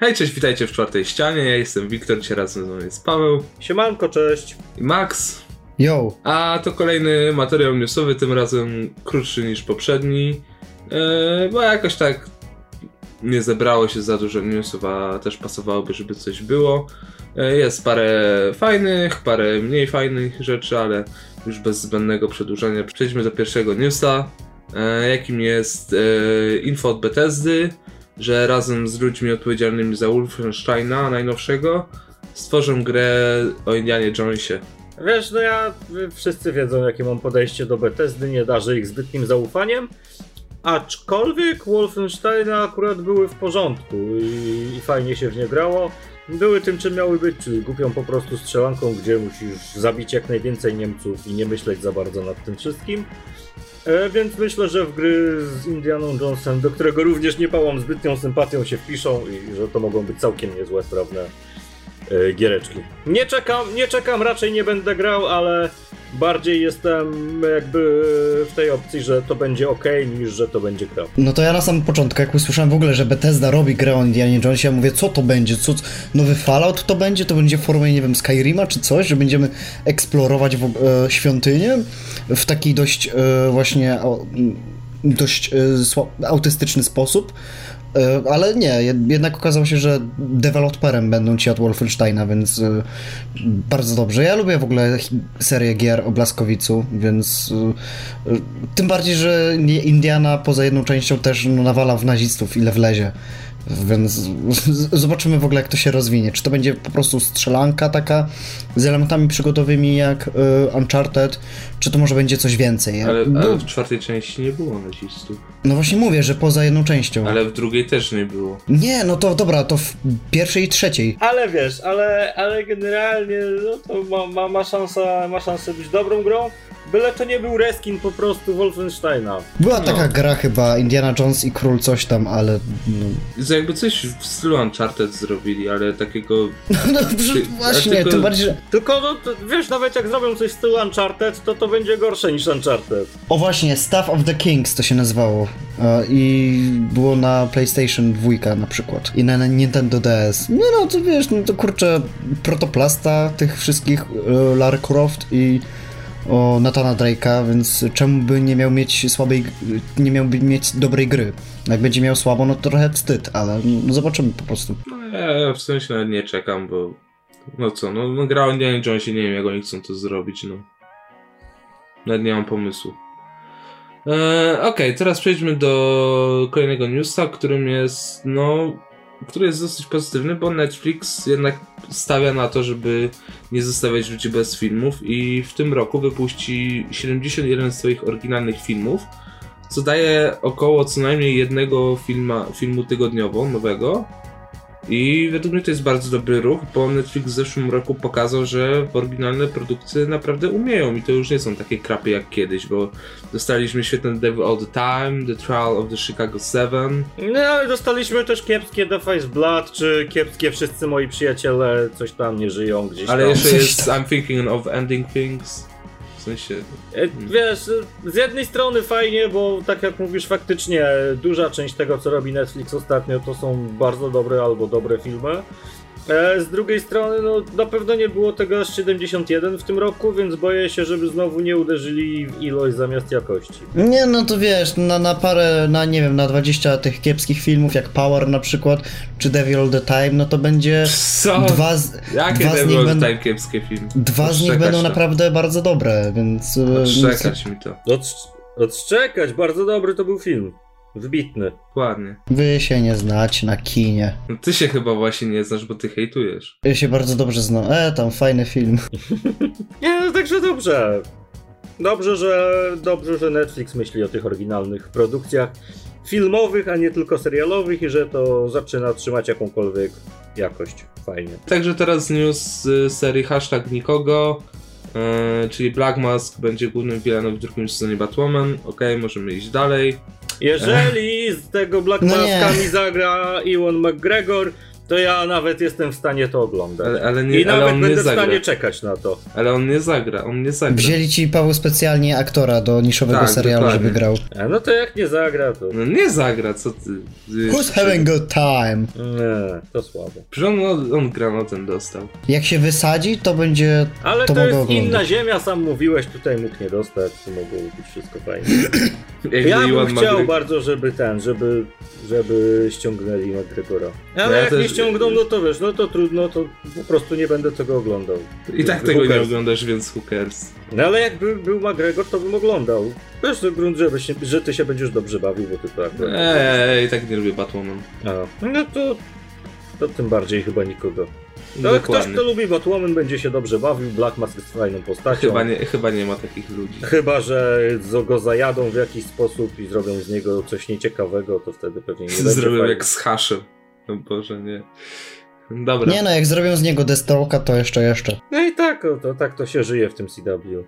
Hej, cześć, witajcie w czwartej ścianie. Ja jestem Wiktor, dzisiaj razem ze mną jest Paweł Siemanko, cześć. i Max. Yo, A to kolejny materiał newsowy, tym razem krótszy niż poprzedni, e, bo jakoś tak nie zebrało się za dużo newsów, a też pasowałoby, żeby coś było. E, Jest parę fajnych, parę mniej fajnych rzeczy, ale już bez zbędnego przedłużania przejdźmy do pierwszego newsa, e, jakim jest e, info od Bethesdy, że razem z ludźmi odpowiedzialnymi za Wolfensteina najnowszego stworzą grę o Indianie Jonesie. Wiesz, no ja, wy wszyscy wiedzą jakie mam podejście do Bethesdy, nie darzę ich zbytnim zaufaniem. Aczkolwiek Wolfensteina akurat były w porządku i, i fajnie się w nie grało. Były tym czym miały być, czyli głupią po prostu strzelanką, gdzie musisz zabić jak najwięcej Niemców i nie myśleć za bardzo nad tym wszystkim. E, więc myślę, że w gry z Indianą Jonesem, do którego również nie pałam zbytnią sympatią, się wpiszą i że to mogą być całkiem niezłe, sprawne giereczki. Nie czekam, nie czekam, raczej nie będę grał, ale bardziej jestem jakby w tej opcji, że to będzie ok, niż że to będzie gra. no to ja na samym początku, jak usłyszałem w ogóle, że Bethesda robi grę o Indianie Jonesie, ja mówię, co to będzie, co, nowy Fallout to będzie, to będzie w formie, nie wiem, Skyrima czy coś, że będziemy eksplorować w, e, świątynię w taki dość e, właśnie o, dość e, autystyczny sposób. E, Ale nie, jed- jednak okazało się, że deweloperem będą ci od Wolfensteina, więc e, bardzo dobrze. Ja lubię w ogóle serię gier o Blaskowicu, więc e, tym bardziej, że Indiana poza jedną częścią też no, nawala w nazistów ile wlezie. Więc zobaczymy w ogóle jak to się rozwinie. Czy to będzie po prostu strzelanka taka z elementami przygodowymi jak e, Uncharted, czy to może będzie coś więcej. Ale, ale w czwartej części nie było nazistów. No właśnie mówię, że poza jedną częścią. Ale w drugiej też nie było. Nie, no to dobra, to w pierwszej i trzeciej. Ale wiesz, ale, ale generalnie no to ma, ma, ma, szansę, ma szansę być dobrą grą, byle to nie był reskin po prostu Wolfensteina. Była No. taka gra chyba, Indiana Jones i Król coś tam, ale... No, Że jakby coś w stylu Uncharted zrobili, ale takiego... no Ty- właśnie, tylko- tym bardziej, że... Tylko no, to, wiesz, nawet jak zrobią coś w stylu Uncharted, to to będzie gorsze niż Uncharted. O właśnie, Staff of the Kings to się nazywało. E, I było na PlayStation 2 na przykład. I na Nintendo DS. Nie no, to wiesz, no to kurczę, protoplasta tych wszystkich e, Lara Croft i o Nathana Drake'a, więc czemu by nie miał mieć słabej, nie miałby mieć dobrej gry? Jak będzie miał słabo, no to trochę wstyd, ale no, zobaczymy po prostu. No, ja w sensie nawet nie czekam, bo... No co, no, no gra o Indianie Jonesie, nie wiem jak oni chcą to zrobić, no. Nawet nie mam pomysłu. Eee, Okej, teraz przejdźmy do kolejnego newsa, którym jest, no, który jest dosyć pozytywny, bo Netflix jednak stawia na to, żeby nie zostawiać ludzi bez filmów i w tym roku wypuści 71 swoich oryginalnych filmów, co daje około co najmniej jednego filma, filmu tygodniowo nowego. I według mnie to jest bardzo dobry ruch, bo Netflix w zeszłym roku pokazał, że oryginalne produkcje naprawdę umieją i to już nie są takie krapy jak kiedyś, bo dostaliśmy świetne Devil All the Time, The Trial of the Chicago 7. No ale dostaliśmy też kiepskie The Face Blood, czy kiepskie Wszyscy moi przyjaciele coś tam nie żyją gdzieś Ale tam. jeszcze jest I'm Thinking of Ending Things. W sensie. E, Wiesz, z jednej strony fajnie, bo tak jak mówisz, faktycznie duża część tego, co robi Netflix ostatnio, to są bardzo dobre albo dobre filmy. E, Z drugiej strony, no na pewno nie było tego aż 71 w tym roku, więc boję się, żeby znowu nie uderzyli w ilość zamiast jakości. Nie, no to wiesz, na, na parę, na nie wiem, na 20 tych kiepskich filmów, jak Power na przykład, czy Devil All the Time, no to będzie Co? dwa z, Jakie dwa z Devil nich All the będą, Time kiepskie filmy? dwa z nich będą to. naprawdę bardzo dobre, więc... e, Odszczekać mi to. Odszczekać, bardzo dobry to był film. Wybitny. Dokładnie. Wy się nie znacie na kinie. No ty się chyba właśnie nie znasz, bo ty hejtujesz. Ja się bardzo dobrze znam. E, tam fajny film. Nie, no także dobrze. Dobrze, że dobrze, że Netflix myśli o tych oryginalnych produkcjach filmowych, a nie tylko serialowych i że to zaczyna trzymać jakąkolwiek jakość. Fajnie. Także teraz news z serii hashtag nikogo, e, czyli Black Mask będzie głównym villainem w drugim sezonie Batwoman. Okej, możemy iść dalej. Jeżeli z tego Black No Maskami nie. zagra Ewan McGregor, to ja nawet jestem w stanie to oglądać. Ale, ale nie, I ale nawet on będę nie w stanie czekać na to. Ale on nie zagra, on nie zagra. Wzięli ci Paweł specjalnie aktora do niszowego Tak, serialu, dokładnie. żeby grał. A no to jak nie zagra, to... No nie zagra, co ty. Who's having good time? Nie, to słabo. Przecież on, on granatem dostał. Jak się wysadzi, to będzie. Ale To to, jest oglądać. inna ziemia, sam mówiłeś, tutaj mógł nie dostać, to mogło być wszystko fajnie. Ja bym chciał McGregor- bardzo, żeby ten, żeby, żeby ściągnęli McGregora. Ale No ja jak też- nie ściągną, no to wiesz, no to trudno, to po prostu nie będę tego oglądał. I tak tego nie cares? oglądasz, więc cares. No ale jakby był McGregor, to bym oglądał. Wiesz, to grunt, żeby się, że ty się będziesz dobrze bawił, bo ty to akurat... Eee, i tak nie lubię Batwoman. A, no to, to tym bardziej chyba nikogo. No ale ktoś, kto lubi Batwoman, będzie się dobrze bawił, Black Mask jest fajną postacią. Chyba nie, chyba nie ma takich ludzi. Chyba, że go zajadą w jakiś sposób i zrobią z niego coś nieciekawego, to wtedy pewnie nie będzie fajnie. jak z haszem. No Boże, nie. Dobra. Nie no, jak zrobią z niego Deathstroke'a, to jeszcze, jeszcze. No i tak, o, to, tak to się żyje w tym CW.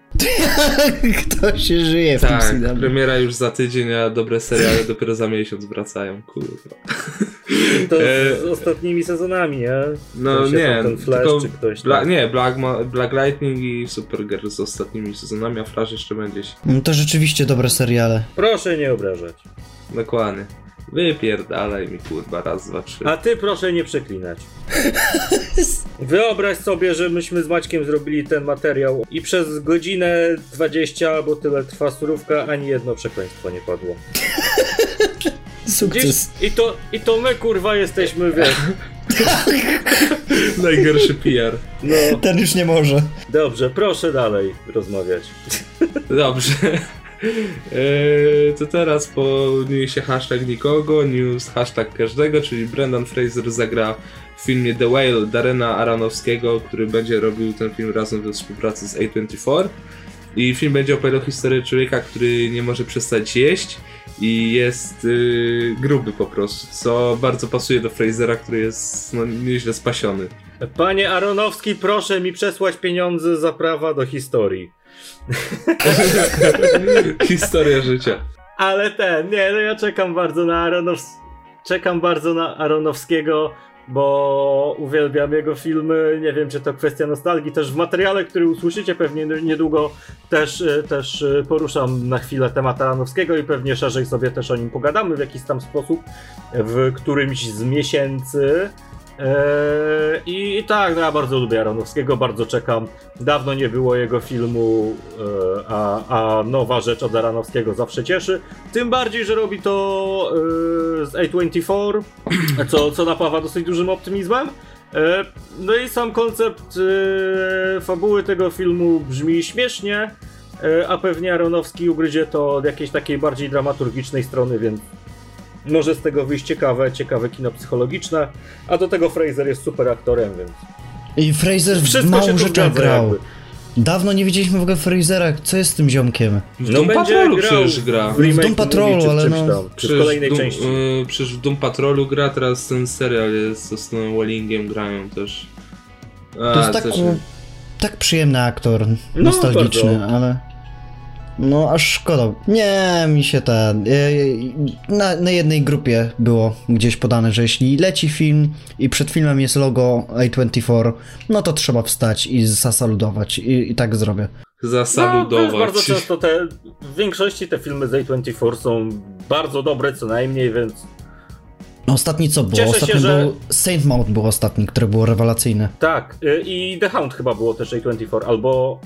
Kto się żyje w tak, tym CW? premiera już za tydzień, a dobre seriale dopiero za miesiąc wracają, kurwa. To E, z ostatnimi sezonami, nie? No nie, ten Flash tylko czy ktoś Bla, nie, Black, Ma- Black Lightning i Supergirl z ostatnimi sezonami, a Flash jeszcze będzie się. No to rzeczywiście dobre seriale. Proszę nie obrażać. Dokładnie. Wypierdalaj mi kurwa, raz, dwa, trzy. A ty proszę nie przeklinać. Wyobraź sobie, że myśmy z Maćkiem zrobili ten materiał i przez godzinę 20 albo tyle trwa surówka, ani jedno przekleństwo nie padło. Gdzieś, Sukces. i, to, I to my kurwa jesteśmy, wiesz. Najgorszy PR. No Ten już nie może. dobrze, proszę dalej rozmawiać. Dobrze. Eee, to teraz po newsie hashtag nikogo, news hashtag każdego, czyli Brendan Fraser zagra w filmie The Whale Darena Aronowskiego, który będzie robił ten film razem we współpracy z A24. I film będzie opowiadał historię człowieka, który nie może przestać jeść i jest yy, gruby po prostu, co bardzo pasuje do Frasera, który jest no, nieźle spasiony. Panie Aronowski, proszę mi przesłać pieniądze za prawa do historii. Historia życia. Ale ten, nie, no ja czekam bardzo na Aronows... Czekam bardzo na Aronowskiego, bo uwielbiam jego filmy. Nie wiem, czy to kwestia nostalgii. Też w materiale, który usłyszycie pewnie niedługo, też, y, też y, poruszam na chwilę temat Aronowskiego i pewnie szerzej sobie też o nim pogadamy w jakiś tam sposób w którymś z miesięcy. Eee, I, tak, no ja bardzo lubię Aronowskiego, bardzo czekam. Dawno nie było jego filmu, e, a, a nowa rzecz od Aronowskiego zawsze cieszy. Tym bardziej, że robi to e, z A24, co, co napawa dosyć dużym optymizmem. No i sam koncept fabuły tego filmu brzmi śmiesznie, a pewnie Aronowski ugryzie to od jakiejś takiej bardziej dramaturgicznej strony, więc może z tego wyjść ciekawe, ciekawe kino psychologiczne, a do tego Fraser jest super aktorem, więc I Fraser w wszystko się mało tu rzeczach grał. jakby. Dawno nie widzieliśmy w ogóle Frasera. Co jest z tym ziomkiem? W No Doom Patrolu grał przecież gra. W, remake Doom Patrolu, w ale no- tam, czy w Przecież kolejnej Doom, części. y, przecież w Doom Patrolu gra, teraz ten serial jest z tym Wellingiem grają też. A, To jest tak, też- tak przyjemny aktor, No, nostalgiczny, bardzo. ale... No, aż szkoda. Nie, mi się ten... Na, na jednej grupie było gdzieś podane, że jeśli leci film i przed filmem jest logo A24, no to trzeba wstać i zasaludować. I, i tak zrobię. No, Zasaludować. wiesz, bardzo często te, w większości te filmy z A24 są bardzo dobre co najmniej, więc Ostatni co było? Cieszę się, Ostatni że- był... Saint Maud był ostatni, który było rewelacyjne. tak. y, I The Hound chyba było też A24, albo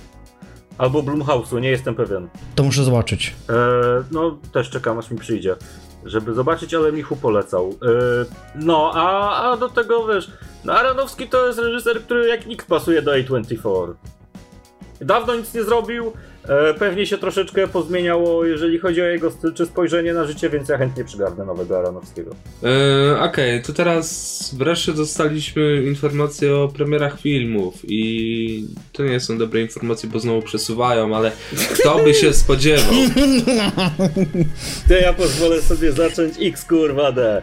albo Blumhouse'u, nie jestem pewien. To muszę zobaczyć. E, no, też czekam aż mi przyjdzie, żeby zobaczyć, ale Michu polecał. E, no, a, a do tego wiesz, no Aronowski to jest reżyser, który jak nikt pasuje do A24. Dawno nic nie zrobił, pewnie się troszeczkę pozmieniało, jeżeli chodzi o jego styl czy spojrzenie na życie, więc ja chętnie przygarnę nowego Aronowskiego. E, Okej, to teraz wreszcie dostaliśmy informacje o premierach filmów i to nie są dobre informacje, bo znowu przesuwają, ale kto by się spodziewał? To ja pozwolę sobie zacząć X kurwa D.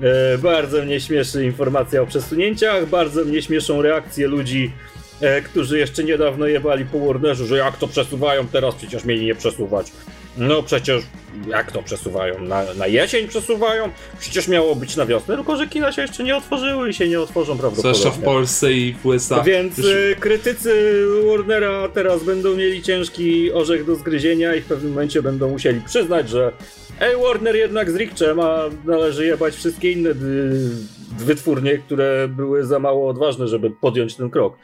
E, bardzo mnie śmieszy informacja o przesunięciach, bardzo mnie śmieszą reakcje ludzi, e, którzy jeszcze niedawno jebali po Warnerze, że jak to przesuwają teraz, przecież mieli nie przesuwać. No przecież jak to przesuwają? Na, na jesień przesuwają? Przecież miało być na wiosnę, tylko że kina się jeszcze nie otworzyły i się nie otworzą prawdopodobnie. Zwłaszcza w Polsce i w USA. Więc y, krytycy Warnera teraz będą mieli ciężki orzech do zgryzienia i w pewnym momencie będą musieli przyznać, że ej Warner jednak z Rikczem, a należy jebać wszystkie inne wytwórnie, które były za mało odważne, żeby podjąć ten krok.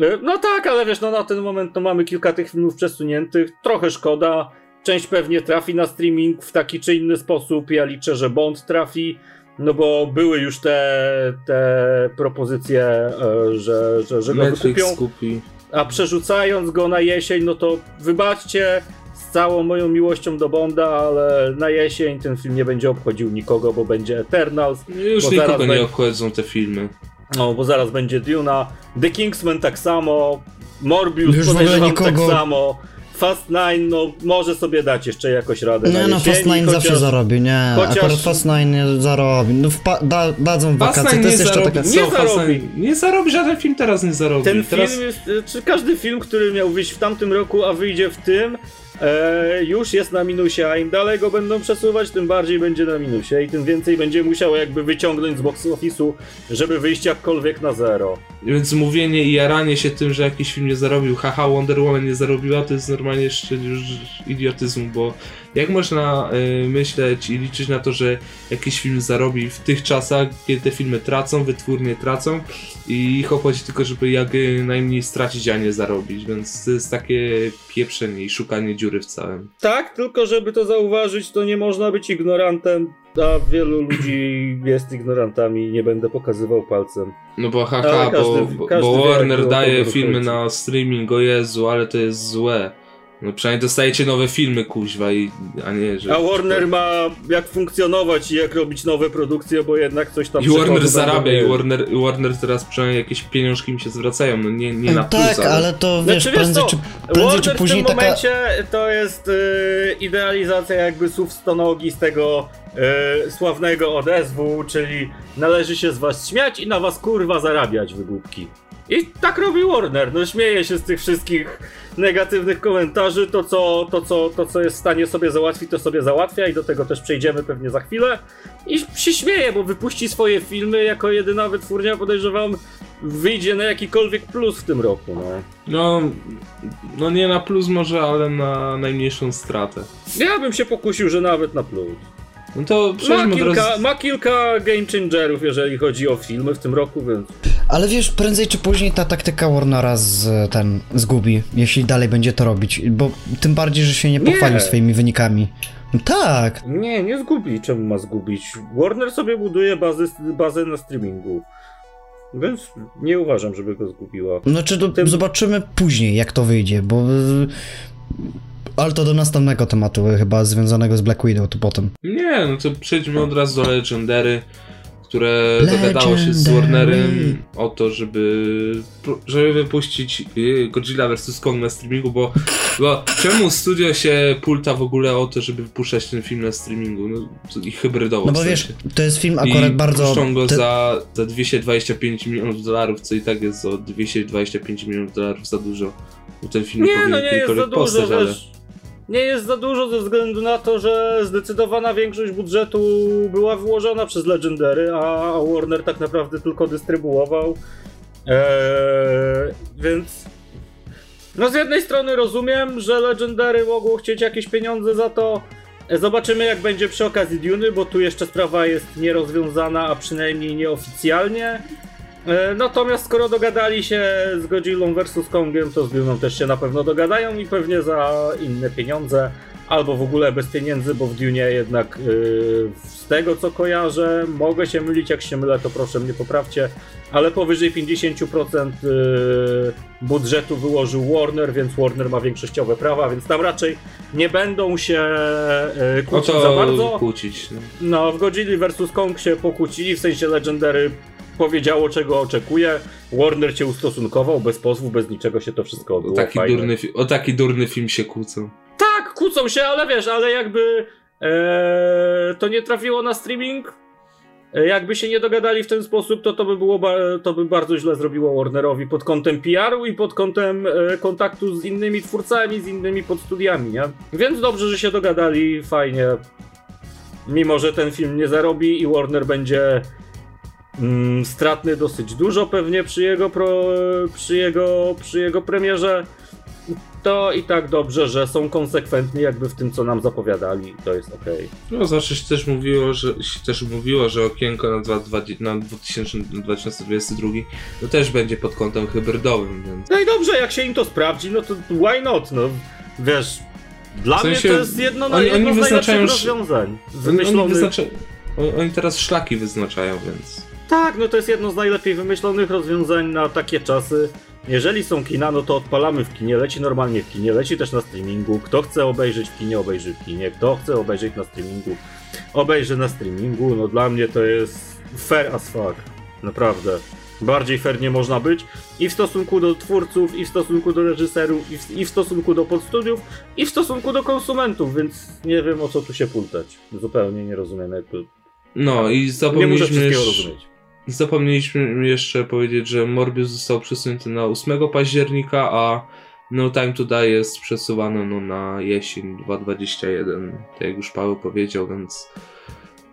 Y, No tak, ale wiesz, no na ten moment to mamy kilka tych filmów przesuniętych, trochę szkoda. Część pewnie trafi na streaming w taki czy inny sposób. Ja liczę, że Bond trafi, no bo były już te, te propozycje, e, że, że, że go wykupią. kupi. A przerzucając go na jesień, no to wybaczcie z całą moją miłością do Bonda, ale na jesień ten film nie będzie obchodził nikogo, bo będzie Eternals. Już nikogo nie obchodzą te filmy. No, bo zaraz będzie Duna, The Kingsman tak samo, Morbius Już podejrzewam tak samo, Fast Nine, no może sobie dać jeszcze jakoś radę Nie na no, Fast Nine chociaż- zawsze zarobi, nie. chociaż- Akurat Fast Nine nie zarobi. No wpa- da, dadzą wakacje, Fast to jest nie jeszcze zarobi. taka... Nie Co, Fast zarobi. Nine- Nie zarobi, żaden film teraz nie zarobi. Ten teraz... film jest, czy każdy film, który miał wyjść w tamtym roku, a wyjdzie w tym, e, już jest na minusie, a im dalej go będą przesuwać, tym bardziej będzie na minusie i tym więcej będzie musiało jakby wyciągnąć z box office'u, żeby wyjść jakkolwiek na zero. Więc mówienie i jaranie się tym, że jakiś film nie zarobił, haha, Wonder Woman nie zarobiła, to jest normalnie jeszcze już idiotyzm, bo jak można y, myśleć i liczyć na to, że jakiś film zarobi w tych czasach, kiedy te filmy tracą, wytwórnie tracą i ich obchodzi tylko, żeby jak najmniej stracić, a nie zarobić, więc to jest takie pieprzenie i szukanie dziury w całym. Tak, tylko żeby to zauważyć, to nie można być ignorantem, a wielu ludzi jest ignorantami i nie będę pokazywał palcem. No bo haha, każdy- bo, każdy bo Warner daje filmy na streaming, o Jezu, ale to jest złe. No przynajmniej dostajecie nowe filmy, kuźwa, i, a nie, że... A Warner ma jak funkcjonować i jak robić nowe produkcje, bo jednak coś tam I Warner zarabia, i. Warner, i Warner teraz przynajmniej jakieś pieniążki mi się zwracają, no nie, nie na plus, Tak, ale to wiesz, Znaczy, wiesz prędzej, co, czy, prędzej Warner czy w później tym taka... momencie to jest y, idealizacja jakby słów stonogi z tego y, sławnego odezwu, czyli należy się z was śmiać i na was kurwa zarabiać, wygłupki. I tak robi Warner, no śmieje się z tych wszystkich negatywnych komentarzy, to co, to, co, to co jest w stanie sobie załatwić, to sobie załatwia i do tego też przejdziemy pewnie za chwilę. I się śmieje, bo wypuści swoje filmy jako jedyna wytwórnia, podejrzewam, wyjdzie na jakikolwiek plus w tym roku, no. No, no nie na plus może, ale na najmniejszą stratę. Ja bym się pokusił, że nawet na plus. No to Ma kilka, razu... ma kilka game changerów, jeżeli chodzi o filmy w tym roku, więc. Ale wiesz, prędzej czy później ta taktyka Warnera z, ten, zgubi, jeśli dalej będzie to robić, bo tym bardziej, że się nie Nie. pochwalił swoimi wynikami. No tak, Nie, nie zgubi. Czemu ma zgubić? Warner sobie buduje bazę, bazę na streamingu. Więc nie uważam, żeby go zgubiła. znaczy to Tym- zobaczymy później, jak to wyjdzie, bo... y, Ale to do następnego tematu, chyba związanego z Black Widow, to potem. Nie, no to przejdźmy od razu do Legendary, które dogadało się z. Warnerem o to, żeby, żeby wypuścić y, Godzilla vs. Kong na streamingu, bo, bo czemu studio się pulta w ogóle o to, żeby wypuszczać ten film na streamingu? No, i hybrydowo No w bo wiesz, sensie. to jest film akurat I bardzo... puszczą go te- za, za 225 milionów dolarów, co i tak jest o 225 milionów dolarów za dużo. Bo ten film Nie, no powinien nie jest za dużo, powstać, ale... Nie jest za dużo ze względu na to, że zdecydowana większość budżetu była wyłożona przez Legendary, a Warner tak naprawdę tylko dystrybuował. Eee, więc. No z jednej strony rozumiem, że Legendary mogło chcieć jakieś pieniądze za to. Zobaczymy jak będzie przy okazji Duny, bo tu jeszcze sprawa jest nierozwiązana, a przynajmniej nieoficjalnie. E, Natomiast skoro dogadali się z Godzillą vs Kongiem, to z Duną też się na pewno dogadają i pewnie za inne pieniądze, albo w ogóle bez pieniędzy, bo w Dunie jednak yy, z tego co kojarzę, mogę się mylić, jak się mylę to proszę mnie poprawcie, ale powyżej 50% yy, budżetu wyłożył Warner, więc Warner ma większościowe prawa, więc tam raczej nie będą się yy, kłócić za bardzo. kłócić. No. No, w Godzilla vs. Kong się pokłócili, w sensie Legendary powiedziało, czego oczekuje. Warner się ustosunkował, bez pozwów, bez niczego się to wszystko O odbyło. taki, fajnie. durny, fi- o taki durny film się kłócą. Tak, kłócą się, ale wiesz, ale jakby e, to nie trafiło na streaming, E, jakby się nie dogadali w ten sposób, to to by było to by bardzo źle zrobiło Warnerowi pod kątem PR-u i pod kątem e, kontaktu z innymi twórcami, z innymi podstudiami, nie? Więc dobrze, że się dogadali, fajnie. Mimo, że ten film nie zarobi i Warner będzie stratny dosyć dużo pewnie przy jego, pro, przy jego, przy jego premierze, to i tak dobrze, że są konsekwentni jakby w tym, co nam zapowiadali. To jest okej. Okay. No zawsze się też mówiło, że się też mówiło, że okienko na, 2, 2, na 2022 to też będzie pod kątem hybrydowym, więc... No i dobrze, jak się im to sprawdzi, no to why not, no wiesz... Dla w sensie, mnie to jest jedno, oni, jedno oni z najlepszych rozwiązań wymyślonych. Oni, wyznacza... oni teraz szlaki wyznaczają, więc... Tak, no to jest jedno z najlepiej wymyślonych rozwiązań na takie czasy. Jeżeli są kina, no to odpalamy w kinie, leci normalnie w kinie, leci też na streamingu. Kto chce obejrzeć w kinie, obejrzy w kinie. Kto chce obejrzeć na streamingu, obejrzy na streamingu. No dla mnie to jest fair as fuck. Naprawdę. Bardziej fair nie można być i w stosunku do twórców, i w stosunku do reżyserów, i w, i w stosunku do podstudiów, i w stosunku do konsumentów, więc nie wiem o co tu się pultać. Zupełnie nie rozumiem jakby. No i zapomnieliśmy... Nie muszę wszystkiego rozumieć. Zapomnieliśmy jeszcze powiedzieć, że Morbius został przesunięty na 8 października, a No Time to Die jest przesuwany no, na jesień 2021, tak jak już Paweł powiedział, więc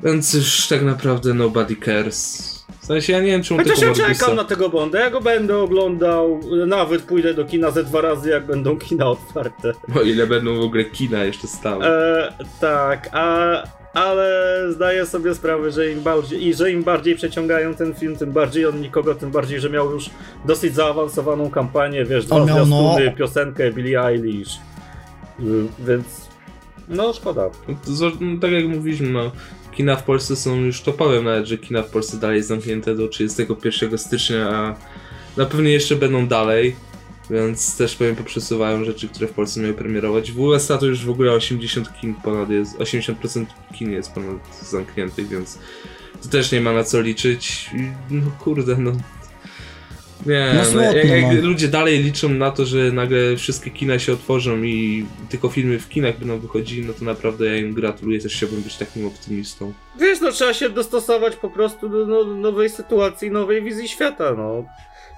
więc już tak naprawdę nobody cares. W sensie ja nie wiem, czemu Chociaż ja czekam na tego Bonda, ja go będę oglądał, nawet pójdę do kina ze dwa razy, jak będą kina otwarte. O ile będą w ogóle kina jeszcze stałe. E, tak, a ale zdaję sobie sprawę, że im bardziej, i że im bardziej przeciągają ten film, tym bardziej on nikogo, tym bardziej, że miał już dosyć zaawansowaną kampanię, wiesz, dwa miał, no... piosenkę Billie Eilish, y, więc no szkoda. No, no, tak jak mówiliśmy, no, kina w Polsce są już topowym, nawet że kina w Polsce dalej zamknięte do 31 stycznia, a na pewno jeszcze będą dalej. Więc też powiem poprzesuwają rzeczy, które w Polsce miały premierować. W USA to już w ogóle 80 kin ponad jest, 80% kin jest ponad zamkniętych, więc to też nie ma na co liczyć. No kurde, no. Nie, no, no, jak, jak no. ludzie dalej liczą na to, że nagle wszystkie kina się otworzą i tylko filmy w kinach będą wychodziły, no to naprawdę ja im gratuluję, też chciałbym być takim optymistą. Wiesz, no trzeba się dostosować po prostu do no, nowej sytuacji, nowej wizji świata, no.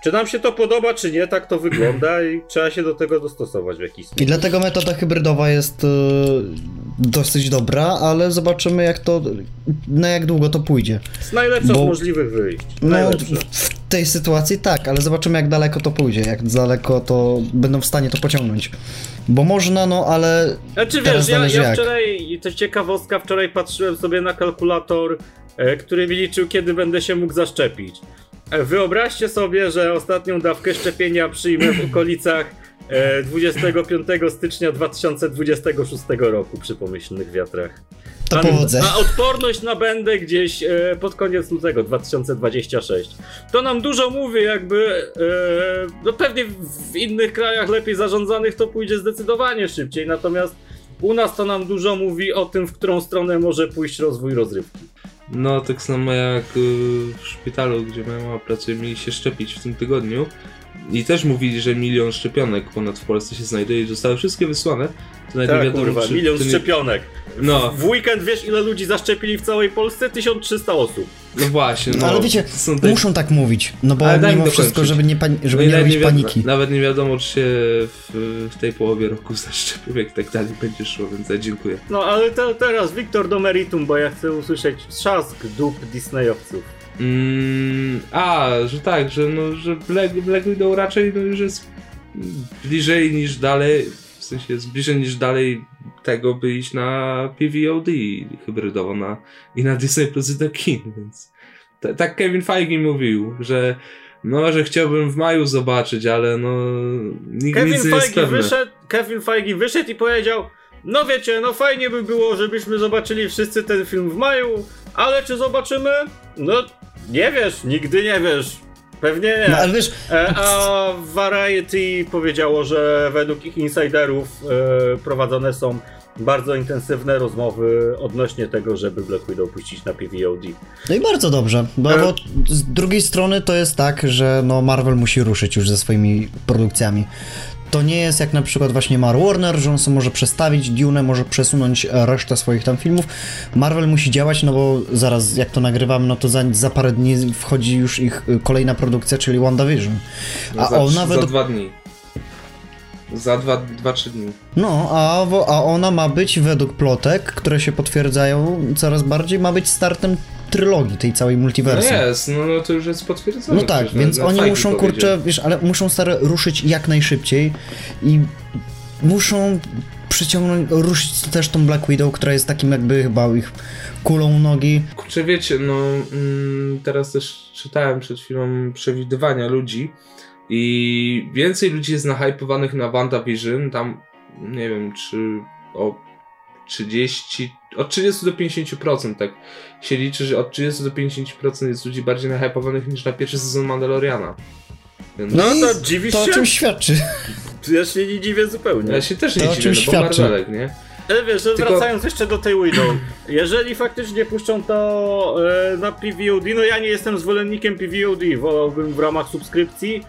Czy nam się to podoba, czy nie, tak to wygląda i trzeba się do tego dostosować w jakiś sposób. I dlatego metoda hybrydowa jest y, dosyć dobra, ale zobaczymy jak to, na jak długo to pójdzie. Z najlepszych Bo, możliwych wyjść. No, w tej sytuacji tak, ale zobaczymy jak daleko to pójdzie, jak daleko to będą w stanie to pociągnąć. Bo można, no ale. Znaczy wiesz, ja, ja wczoraj, to ciekawostka, wczoraj patrzyłem sobie na kalkulator, e, który mi liczył, kiedy będę się mógł zaszczepić. Wyobraźcie sobie, że ostatnią dawkę szczepienia przyjmę w okolicach 25 e, stycznia 2026 roku przy pomyślnych wiatrach. To powodzę. A odporność na będę gdzieś e, pod koniec lutego 2026. To nam dużo mówi, jakby. E, no pewnie w innych krajach lepiej zarządzanych to pójdzie zdecydowanie szybciej, natomiast u nas to nam dużo mówi o tym, w którą stronę może pójść rozwój rozrywki. No, tak samo jak y, w szpitalu, gdzie moja mama pracuje, mieli się szczepić w tym tygodniu. I też mówili, że milion szczepionek ponad w Polsce się znajduje i zostały wszystkie wysłane. To nawet tak, wiadomo, kurwa, milion szczepionek. No. W weekend wiesz ile ludzi zaszczepili w całej Polsce? 1300 osób. No właśnie, no. Ale wiecie, te... muszą tak mówić, no bo Ale mimo wszystko, żeby nie, pani- żeby no nie robić nie paniki. Nawet nie wiadomo, czy się w, w tej połowie roku zaszczepił, jak tak dalej będzie szło, więc ja dziękuję. No ale te, teraz Wiktor do meritum, bo ja chcę usłyszeć trzask dup Disneyowców. Mm, a, że tak, że, no, że Black, Black Widow raczej no, już jest bliżej niż dalej, sensie jest bliżej niż dalej tego, by iść na PVOD hybrydowo na, i na Disney Plus i do kin, więc t- tak Kevin Feige mówił, że no, że chciałbym w maju zobaczyć, ale no nikt Kevin nic nie Feige jest pewne. Wyszedł, Kevin Feige wyszedł i powiedział no wiecie, no fajnie by było, żebyśmy zobaczyli wszyscy ten film w maju, ale czy zobaczymy? No nie wiesz, nigdy nie wiesz. Pewnie nie. No, ale wiesz... E, a Variety powiedziało, że według ich insiderów e, prowadzone są bardzo intensywne rozmowy odnośnie tego, żeby Black Widow puścić na PVOD. No i bardzo dobrze, bo, e... bo z drugiej strony to jest tak, że no Marvel musi ruszyć już ze swoimi produkcjami. To nie jest jak na przykład właśnie Mar Warner, że on sobie może przestawić Dune, może przesunąć e, resztę swoich tam filmów. Marvel musi działać, no bo zaraz jak to nagrywam, no to za, za parę dni wchodzi już ich y, kolejna produkcja, czyli WandaVision. No A za, ona za według... dwa dni. Za dwa, dwa, trzy dni. No, a, a ona ma być według plotek, które się potwierdzają coraz bardziej, ma być startem trylogii tej całej No multiversum. jest, no, no to już jest potwierdzone. No tak, przecież, więc na oni muszą, kurczę, wiesz, ale muszą stare ruszyć jak najszybciej i muszą przyciągnąć, ruszyć też tą Black Widow, która jest takim jakby chyba ich kulą u nogi. Kurczę, wiecie, no mm, teraz też czytałem przed chwilą przewidywania ludzi i więcej ludzi jest nahypowanych na WandaVision, tam nie wiem, czy o 30, od 30 do 50% tak się liczy, że od 30 do 50% jest ludzi bardziej nahypowanych niż na pierwszy sezon Mandaloriana. Więc No to dziwisz To o się? czym świadczy. Ja się nie dziwię zupełnie. ja się też nie To o dziwię, czym no bo? Marvelek, nie? Ale wiesz, że Tylko- wracając jeszcze do tej Widow, jeżeli faktycznie puszczą to e, na PVOD, no ja nie jestem zwolennikiem PVOD, wolałbym w ramach subskrypcji.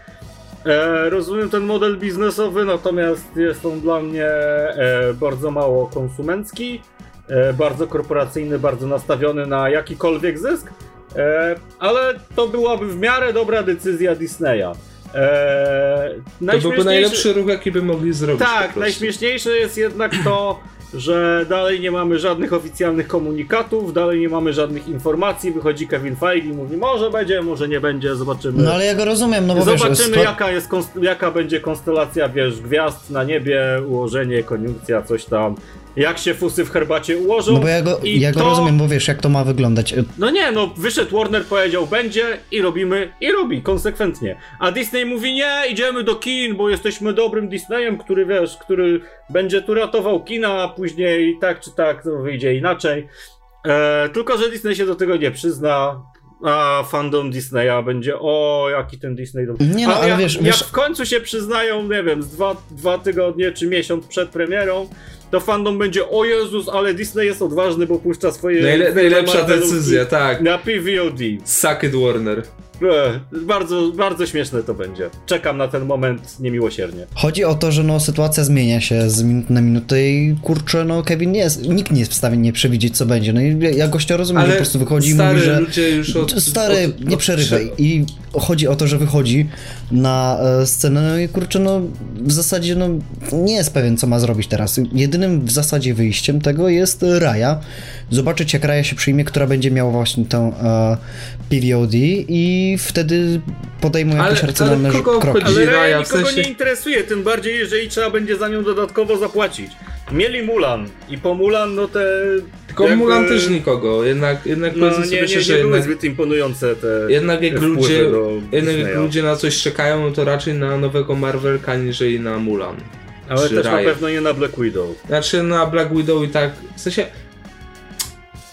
E, rozumiem ten model biznesowy, natomiast jest on dla mnie e, bardzo mało konsumencki, e, bardzo korporacyjny, bardzo nastawiony na jakikolwiek zysk, e, ale to byłaby w miarę dobra decyzja Disneya. E, To byłby najlepszy ruch, jaki by mogli zrobić. tak, najśmieszniejsze jest jednak to, że dalej nie mamy żadnych oficjalnych komunikatów, dalej nie mamy żadnych informacji. Wychodzi Kevin Feige i mówi, może będzie, może nie będzie, zobaczymy. No ale ja go rozumiem, no bo Zobaczymy, wiesz... jaka, jest konst- jaka będzie konstelacja, wiesz, gwiazd na niebie, ułożenie, koniunkcja, coś tam. Jak się fusy w herbacie ułożą. No bo ja go, i ja go to- rozumiem, bo wiesz, jak to ma wyglądać. No nie, no wyszedł Warner, powiedział będzie i robimy i robi konsekwentnie. A Disney mówi nie, idziemy do kin, bo jesteśmy dobrym Disneyem, który wiesz, który będzie tu ratował kina, a później tak czy tak to wyjdzie inaczej. E, tylko, że Disney się do tego nie przyzna. A fandom Disneya będzie, o jaki ten Disney. dobry. Nie no, ale jak, wiesz- jak wiesz- w końcu się przyznają, nie wiem, z dwa, dwa tygodnie czy miesiąc przed premierą, to fandom będzie, o Jezus, ale Disney jest odważny, bo puszcza swoje. Najle- najlepsza decyzja, tak. Na PVOD. Suck it, Warner. Ech, bardzo, bardzo śmieszne to będzie. Czekam na ten moment niemiłosiernie. Chodzi o to, że no sytuacja zmienia się z minuty na minutę i kurczę, no Kevin nie jest, nikt nie jest w stanie nie przewidzieć co będzie. No i ja- gościa rozumiem, że po prostu wychodzi i mówi, że... ludzie już od... Stary, od, nie od- przerywaj. I chodzi o to, że wychodzi na e, scenę, no i kurczę, no w zasadzie no nie jest pewien, co ma zrobić teraz. Jedynym w zasadzie wyjściem tego jest Raja. Zobaczyć, jak Raja się przyjmie, która będzie miała właśnie tę e, PVOD i wtedy podejmą Ale- jakieś ale racjonalne kogo kroki. Ale Raya w nikogo sensie- nie interesuje, tym bardziej jeżeli trzeba będzie za nią dodatkowo zapłacić. Mieli Mulan i po Mulan no te... Tylko jakby- Mulan też nikogo, jednak, jednak No powiedzmy nie, sobie nie, szczerze, nie były jednak, zbyt imponujące te jednak jak ludzie, jednak jak ludzie na coś czekają, no to raczej na nowego Marvelka, niżeli na Mulan. Ale też Raya. na pewno nie na Black Widow. Znaczy na Black Widow i tak, w sensie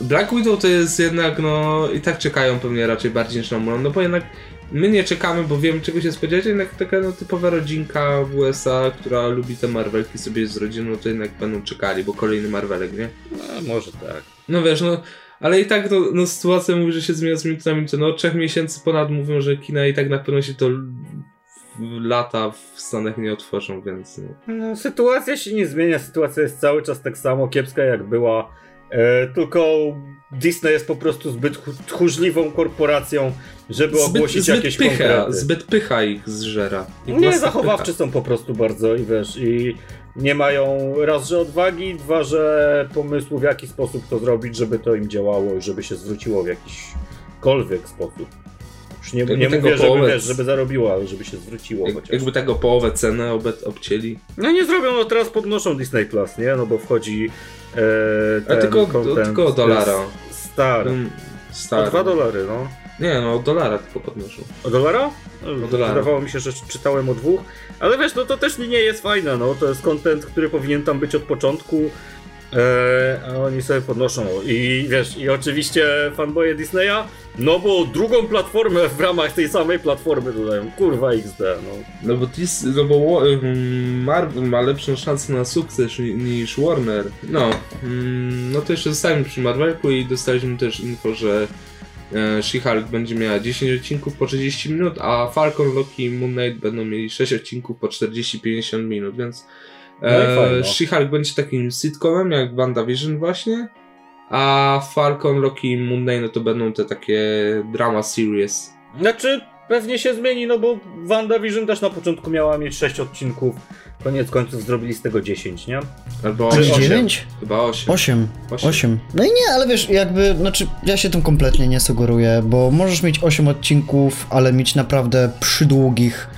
Black Widow to jest jednak, no i tak czekają pewnie raczej bardziej niż na Mulan, no bo jednak my nie czekamy, bo wiemy czego się spodziewać, jednak taka no, typowa rodzinka w USA, która lubi te Marvelki sobie z rodziną, to jednak będą czekali, bo kolejny Marvelek, nie? No, może tak. No wiesz, no, ale i tak no, no sytuacja mówi, że się zmienia z minuty na minutę. No od trzech miesięcy ponad mówią, że kina i tak na pewno się to lata w Stanach nie otworzą, więc no. No, sytuacja się nie zmienia, sytuacja jest cały czas tak samo kiepska jak była. E, tylko Disney jest po prostu zbyt ch- tchórzliwą korporacją, żeby ogłosić jakieś pycha, konkrety. zbyt pycha ich zżera. Ich Nie, zachowawczy są po prostu bardzo i wiesz, i nie mają raz, że odwagi, dwa, że pomysłu w jaki sposób to zrobić, żeby to im działało i żeby się zwróciło w jakiśkolwiek sposób. Już nie, nie mówię, żeby, połowę- pycha, żeby zarobiło, ale żeby się zwróciło Jak, chociaż. jakby tego połowę cenę obet, obcięli. No nie zrobią, no teraz podnoszą Disney Plus, nie? No bo wchodzi e, A ten tylko, content tylko o dolara. s- Star. Ten O Stary. dwa dolary, no. Nie no, o dolara tylko podnoszą. O dolara? O dolara. Wydawało mi się, że czytałem o dwóch. Ale wiesz, no to też nie jest fajne, no. To jest content, który powinien tam być od początku. E, a oni sobie podnoszą. I wiesz, i oczywiście fanboye Disneya, no bo drugą platformę w ramach tej samej platformy dodają. Kurwa XD, no. No bo, tis, no bo Marvel ma lepszą szansę na sukces ni- niż Warner. No, mm, no to jeszcze zostałem przy Marvelku i dostaliśmy też info, że e, She-Hulk będzie miała 10 odcinków po 30 minut, a Falcon, Loki i Moon Knight będą mieli 6 odcinków po 40-50 minut, więc No e. She-Hulk będzie takim sitcomem jak WandaVision właśnie, a Falcon, Loki i Moon Knight no to będą te takie drama series. Znaczy, pewnie się zmieni, no bo WandaVision też na początku miała mieć 6 odcinków. Koniec końców zrobili z tego 10, nie? Albo Czy 8. 9? Chyba 8. 8. Osiem. 8. No i nie, ale wiesz, jakby, znaczy, ja się tym kompletnie nie sugeruję, bo możesz mieć 8 odcinków, ale mieć naprawdę przydługich,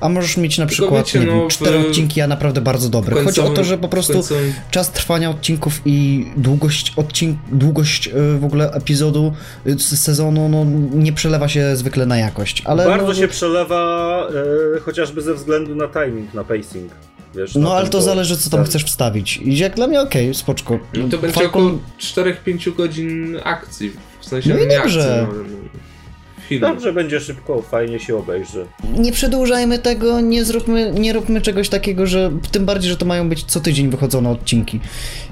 a możesz mieć na przykład, wiecie, nie no, wiem, w- 4 odcinki, a naprawdę bardzo dobre. Chodzi o to, że po prostu końcowym- czas trwania odcinków i długość odcink, długość y, w ogóle epizodu, s- sezonu, no nie przelewa się zwykle na jakość, ale Bardzo no, się przelewa e, chociażby ze względu na timing, na pacing. Wiesz, No ale to zależy, co tam tak. chcesz wstawić. I jak dla mnie okej, spoczko. No to będzie Falcon- około 4-5 godzin akcji. W sensie No i nie dobrze. akcji, no, filmu. Dobrze, będzie szybko, fajnie się obejrzy. nie przedłużajmy tego, nie zróbmy, nie róbmy czegoś takiego, że tym bardziej, że to mają być co tydzień wychodzone odcinki.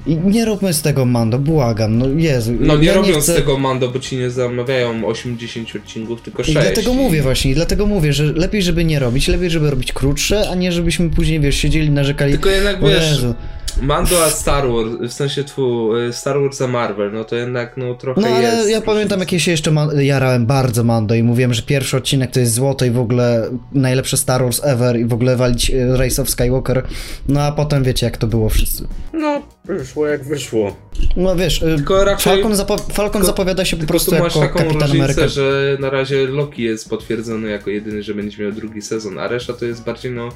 I nie róbmy z tego Mando, błagam, no Jezu. No nie ja robią chcę... z tego Mando, bo ci nie zamawiają 8-10 odcinków, tylko 6. I dlatego mówię właśnie, i dlatego mówię, że lepiej, żeby nie robić, lepiej, żeby robić krótsze, a nie żebyśmy później, wiesz, siedzieli, narzekali. Tylko jednak wiesz, Jezu. Mando a Star Wars, w sensie twu, Star Wars a Marvel, no to jednak no trochę No ale jest. ja pamiętam, jak ja się jeszcze ma- jarałem bardzo Mando i mówiłem, że pierwszy odcinek to jest złoto i w ogóle najlepszy Star Wars ever i w ogóle walić e, Race of Skywalker. No a potem wiecie, jak to było wszyscy. No, wyszło jak wyszło. No wiesz, y, Tylko raczej- Falcon, zapo- Falcon tylko- zapowiada się po Tylko prostu tu masz jako taką Kapitan różnicę, Ameryka. że na razie Loki jest potwierdzony jako jedyny, że będzie miał drugi sezon, a reszta to jest bardziej no.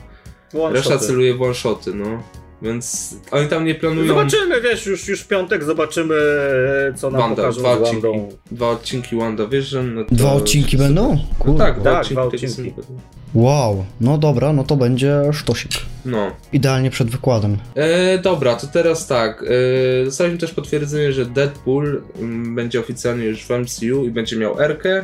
One Reszta shoty. celuje w one-shoty, no. Więc oni tam nie planują. Zobaczymy, wiesz, już, już w piątek zobaczymy, co nam Wanda, pokażą dwa z odcinki. Wandą. Dwa odcinki WandaVision. No to Dwa odcinki będą? No Kurde. tak, dwa Tak, odcinki. dwa odcinki. Wow, no dobra, no to będzie sztosik. No. Idealnie przed wykładem. E, dobra, to teraz tak. E, dostaliśmy też potwierdzenie, że Deadpool mm, będzie oficjalnie już w MCU i będzie miał Erkę.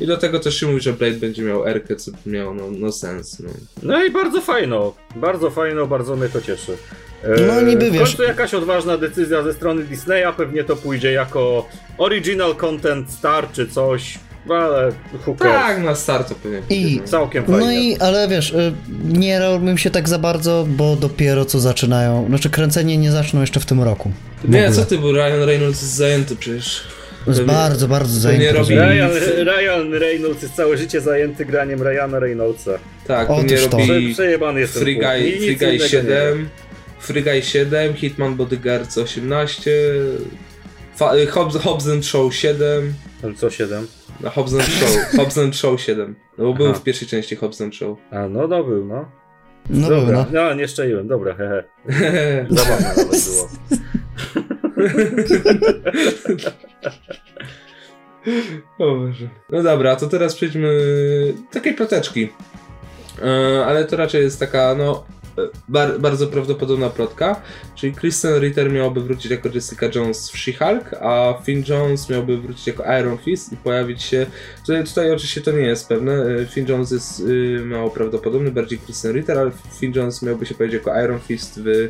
I do tego też się mówi, że Blade będzie miał Erkę, co by miało no, no sens. No. No i bardzo fajno, bardzo fajno, bardzo mnie to cieszy. E, No, niby W wiesz- końcu jakaś odważna decyzja ze strony Disneya, pewnie to pójdzie jako original content star czy coś, ale who cares. Tak, na start to pewnie. I- no. Całkiem fajnie. No i, ale wiesz, y, nie robię się tak za bardzo, bo dopiero co zaczynają, znaczy kręcenie nie zaczną jeszcze w tym roku. W Nie, ogóle. co ty, bo Ryan Reynolds jest zajęty przecież. Jest pewnie- bardzo, bardzo zajęty. robi- Ryan, Ryan Reynolds jest całe życie zajęty graniem Ryana Reynoldsa. Tak, on nie to. Robi przejebany jest ten Free. Guy, Free Guy innego nie 7, Free Guy 7, Hitman Bodyguard 18, Fa- y, Hobbs, Hobbs and Show 7, Tam co 7? no, Hobbs and Show, Hobbs and Show 7, no bo był w pierwszej części Hobbs and Show. A no, no był, no. No dobra. no. no. nie szczeliłem, dobra, hehe. Zabawne nawet było. O Boże. No dobra, to teraz przejdźmy do takiej ploteczki. E, ale to raczej jest taka, no, e, bar, bardzo prawdopodobna plotka. Czyli Kristen Ritter miałaby wrócić jako Jessica Jones w She-Hulk, a Finn Jones miałby wrócić jako Iron Fist i pojawić się. Tutaj, tutaj oczywiście to nie jest pewne. e, Finn Jones jest mało prawdopodobny, bardziej Kristen Ritter, ale Finn Jones miałby się pojawić jako Iron Fist w.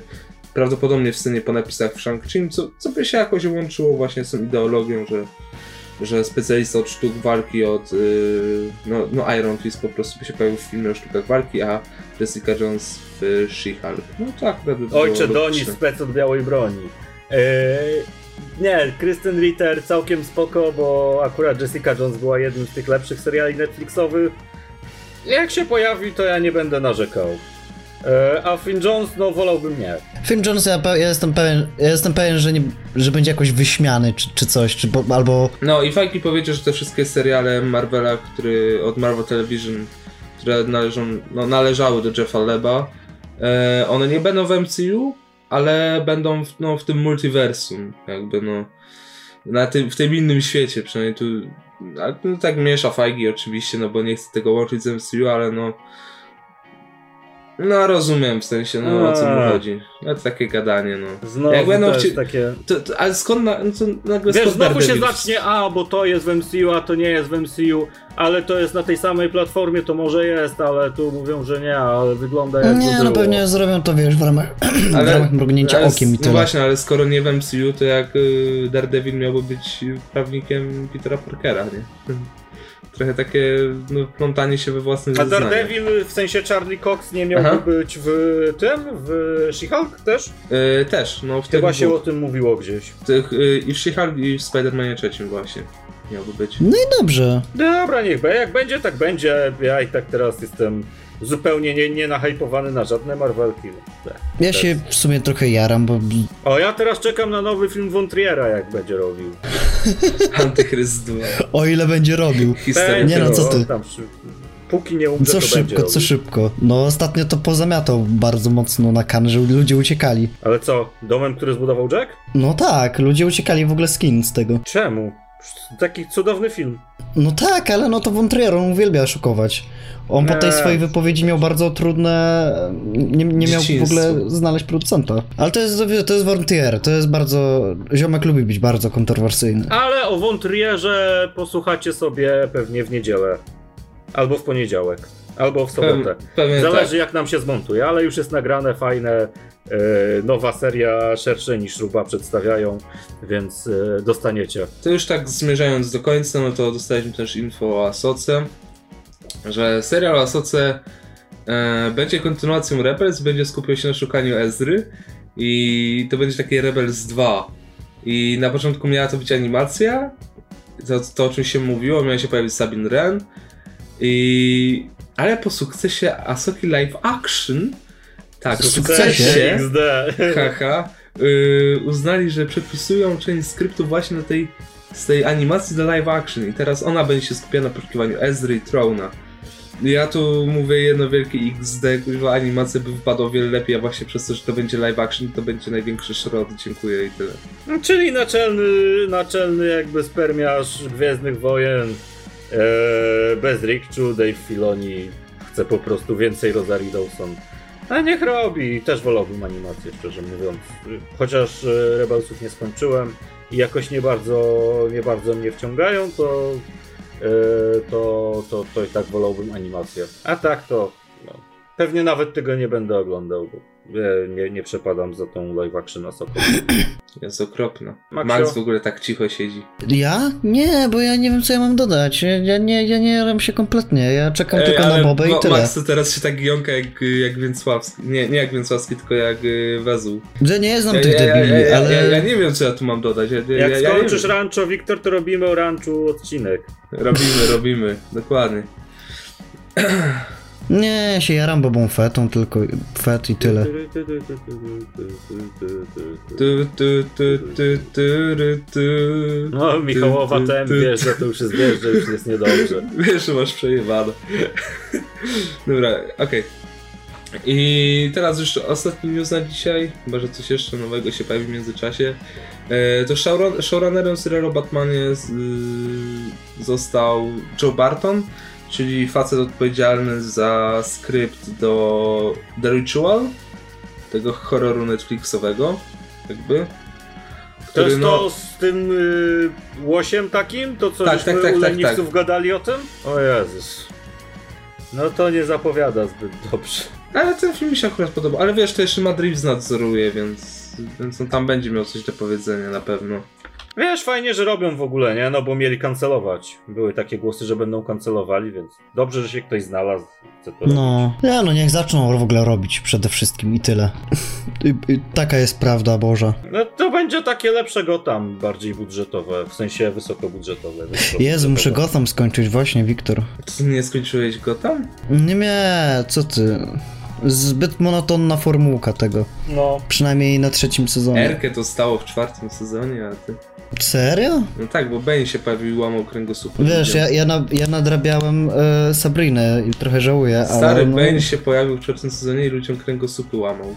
Prawdopodobnie w scenie po napisach w Shang-Chi, co, co by się jakoś łączyło właśnie z tą ideologią, że że specjalista od sztuk walki, od yy, no, no Iron Fist po prostu by się pojawił w filmie o sztukach walki, a Jessica Jones w She-Hulk. No to akurat by było Ojcze Doni, spec od białej broni. Eee, nie, Kristen Ritter całkiem spoko, bo akurat Jessica Jones była jednym z tych lepszych seriali Netflixowych. Jak się pojawi, to ja nie będę narzekał. Eee, a Finn Jones, no wolałbym nie. Finn Jones, ja, pe- ja jestem pewien, ja jestem pewien że, nie, że będzie jakoś wyśmiany, czy, czy coś, czy, po- albo... No i fajki powiedział, że te wszystkie seriale Marvela, który, od Marvel Television, które należą, no, należały do Jeffa Leba, e, one nie będą w MCU, ale będą w, no, w tym multiversum, jakby no, na tym, w tym innym świecie, przynajmniej tu, no, tak miesza fajki oczywiście, no bo nie chcę tego łączyć z MCU, ale no, No rozumiem, w sensie, no o co mu A. chodzi. No to takie gadanie, no. Znowu Jak będą chci- takie... To, to, ale skąd, na, no to nagle Wiesz, skąd znowu się zacznie, a bo to jest w MCU, a to nie jest w MCU, ale to jest na tej samej platformie, to może jest, ale tu mówią, że nie, ale wygląda jakby Nie, no pewnie zrobią to, wiesz, w ramach, w Ale- ramach mrugnięcia ale, okiem i No tyle. właśnie, ale skoro nie w MCU, to jak y, Daredevil miałby być prawnikiem Petera Parkera, nie? Trochę takie no, plątanie się we własnych A zeznaniach. Daredevil, w sensie Charlie Cox, nie miałby Aha. być w tym, w She-Hulk też? Y, też, no w tych Chyba się o dwóch. tym mówiło gdzieś. W tych, y, I w She-Hulk i w Spider-Manie trzecim właśnie miałby być. No i dobrze. Dobra, niech be, jak będzie, tak będzie. Ja i tak teraz jestem zupełnie nie, nie nahypowany na żadne Marvelki. No. tak. Ja się w sumie trochę jaram, bo O, ja teraz czekam na nowy film Von Triera, jak będzie robił. Antychryst 2. o ile będzie robił. Historia. Nie no, Będzie, co ty? Tam, póki nie umrze, Co to będzie szybko, co robił. szybko. No ostatnio to pozamiatał bardzo mocno na kan, że ludzie uciekali. Ale co, domem, który zbudował Jack? No tak, ludzie uciekali w ogóle z kin z tego. Czemu? Taki cudowny film. No tak, ale no to Von Trier, on uwielbia szukować. On po tej Nie. swojej wypowiedzi miał bardzo trudne... Nie, nie miał w ogóle znaleźć producenta. Ale to jest, to jest Von Trier, to jest bardzo... Ziomek lubi być bardzo kontrowersyjny. Ale o Von Trierze posłuchacie sobie pewnie w niedzielę. Albo w poniedziałek. Albo w sobotę. Pewnie, Zależy tak. jak nam się zmontuje, ale już jest nagrane, fajne. e, nowa seria, szersze niż Ruba przedstawiają, więc e, dostaniecie. To już tak zmierzając do końca, no to dostaliśmy też info o Asoce, że serial Asoce e, będzie kontynuacją Rebels, będzie skupiał się na szukaniu Ezry i to będzie takie Rebels 2. I na początku miała to być animacja, to, to o czym się mówiło, miała się pojawić Sabine Wren, i... ale po sukcesie Asoki Live Action, tak, po Sukcesie? sukcesie, XD. haha, yy, uznali, że przepisują część skryptu właśnie na tej, z tej animacji do live action i teraz ona będzie się skupiała na poszukiwaniu Ezry i Trona. Ja tu mówię jedno wielkie XD, kurwa animacja by wypadła o wiele lepiej, a właśnie przez to, że to będzie live action, to będzie największy szrot, dziękuję i tyle. Czyli naczelny, naczelny jakby spermiarz Gwiezdnych Wojen bez Rikczu, Dave Filoni chce po prostu więcej Rosarii Dawson. A niech robi, też wolałbym animację, szczerze mówiąc. Chociaż e, Rebelsów nie skończyłem i jakoś nie bardzo, nie bardzo mnie wciągają, to, e, to, to, to i tak wolałbym animację. A tak to no, pewnie nawet tego nie będę oglądał, bo nie, nie przepadam za tą live action osobą. Jest okropna. Max w ogóle tak cicho siedzi. Ja? Nie, bo ja nie wiem co ja mam dodać. Ja, ja nie, ja nie jaram się kompletnie. Ja czekam tylko na Bobę i tyle. Max to teraz się tak jąka jak, jak Więcławski. Nie, nie jak Więcławski, tylko jak y, Wezół. Że nie znam Ja, tych ja, ja, debili, ja, ja, ale... ja, ja nie wiem, co ja tu mam dodać. Ja, ja, Jak ja, ja skończysz rancho, Wiktor, to robimy o ranchu odcinek. Robimy, robimy, dokładnie. Nie, się jaram Bobą Fetą, tylko Fet i tyle. No, Michałowa ten wiesz, że to już jest wiesz, że już jest niedobrze. Wiesz, że masz przejebane. Dobra, okej. I teraz już ostatni news na dzisiaj, chyba że coś jeszcze nowego się pojawi w międzyczasie. E, to showrun, showrunnerem serialu o Batmanie z, y, został Joe Barton, czyli facet odpowiedzialny za skrypt do The Ritual, tego horroru Netflixowego, jakby. To który, jest no- to z tym y, łosiem takim? To co Tak, tak, tak, u tak, leniwców tak. gadali o tym? O Jezus. No to nie zapowiada zbyt dobrze. Ale ten film mi się akurat podoba. Ale wiesz, to jeszcze Reeves nadzoruje, więc, więc on tam będzie miał coś do powiedzenia na pewno. Wiesz, fajnie, że robią w ogóle, nie? No bo mieli kancelować. Były takie głosy, że będą kancelowali, więc dobrze, że się ktoś znalazł. Chce to robić. No, nie no, niech zaczną w ogóle robić przede wszystkim i tyle. I, i, taka jest prawda Boża. No to będzie takie lepsze Gotham, bardziej budżetowe, w sensie wysokobudżetowe. Jezu, muszę Gotham skończyć właśnie, Wiktor. Ty nie skończyłeś go tam? Nie, nie, co ty? Zbyt monotonna formułka tego. No, Przynajmniej na trzecim sezonie. Erkę to stało w czwartym sezonie, a ty... Serio? No tak, bo Bane się pojawił i łamał kręgosłup. Wiesz, ja, ja, na, ja nadrabiałem e, Sabrinę i trochę żałuję, ale... Stary no, Bane się pojawił w czwartym sezonie i ludziom kręgosłupy łamał.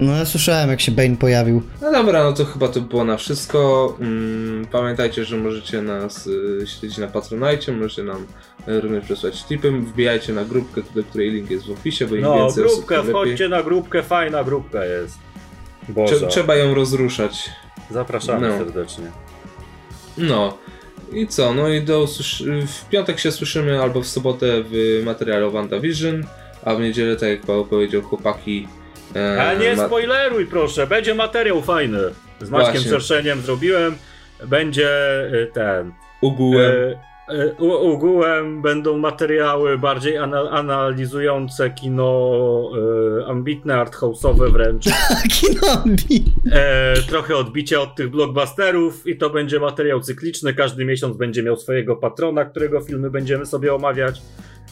No ja słyszałem jak się Bane pojawił. No dobra, no to chyba to było na wszystko. Mm, pamiętajcie, że możecie nas y, śledzić na Patronite, możecie nam również przesłać tipy. Wbijajcie na grupkę, do której link jest w opisie, bo im No, więcej osób, grupkę, lepiej. wchodźcie na grupkę, fajna grupka jest. Boże, Trze- Trzeba ją rozruszać. zapraszamy No. serdecznie. No. I co? No i do w piątek się słyszymy albo w sobotę w materiale WandaVision, a w niedzielę, tak jak Paweł powiedział, chłopaki. e, Ale nie spoileruj proszę, będzie materiał fajny. Z Maćkiem Właśnie. Szerszeniem zrobiłem. Będzie y, ten... Ogółem. E, e, Ogółem będą materiały bardziej ana- analizujące kino, e, ambitne, arthouse'owe wręcz. Kinobi. E, trochę odbicia od tych blockbusterów i to będzie materiał cykliczny. Każdy miesiąc będzie miał swojego patrona, którego filmy będziemy sobie omawiać.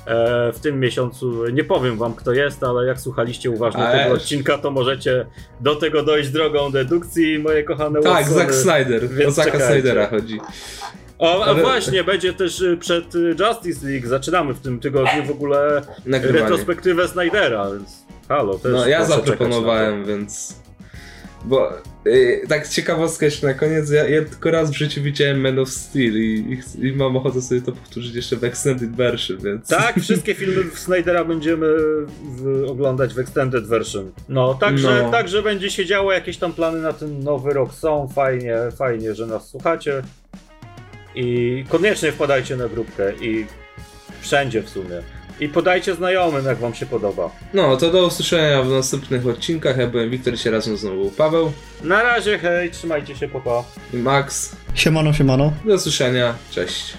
E, w tym miesiącu nie powiem wam kto jest, ale jak słuchaliście uważnie tego odcinka, to możecie do tego dojść drogą dedukcji, moje kochane tak. Zack Snyder. więc O Zacka. Snydera chodzi. O, a właśnie, będzie też y, przed y, Justice League. Zaczynamy w tym tygodniu w ogóle Nagrywanie. retrospektywę Snydera, więc halo, też No ja zaproponowałem, więc. Bo y, tak ciekawostka jeszcze na koniec, ja, ja tylko raz w życiu widziałem Man of Steel i, i, i mam ochotę sobie to powtórzyć jeszcze w Extended Version, więc... Tak, wszystkie filmy Snydera będziemy w, oglądać w Extended Version. No, także, No. także będzie się działo, jakieś tam plany na ten nowy rok są, fajnie, fajnie, że nas słuchacie. I koniecznie wpadajcie na grupkę i wszędzie w sumie. I podajcie znajomym, jak wam się podoba. No, to do usłyszenia w następnych odcinkach. Ja byłem Wiktor, się razem znowu był Paweł Na razie, hej, trzymajcie się, popa. i Max. Siemano, siemano. Do usłyszenia, cześć.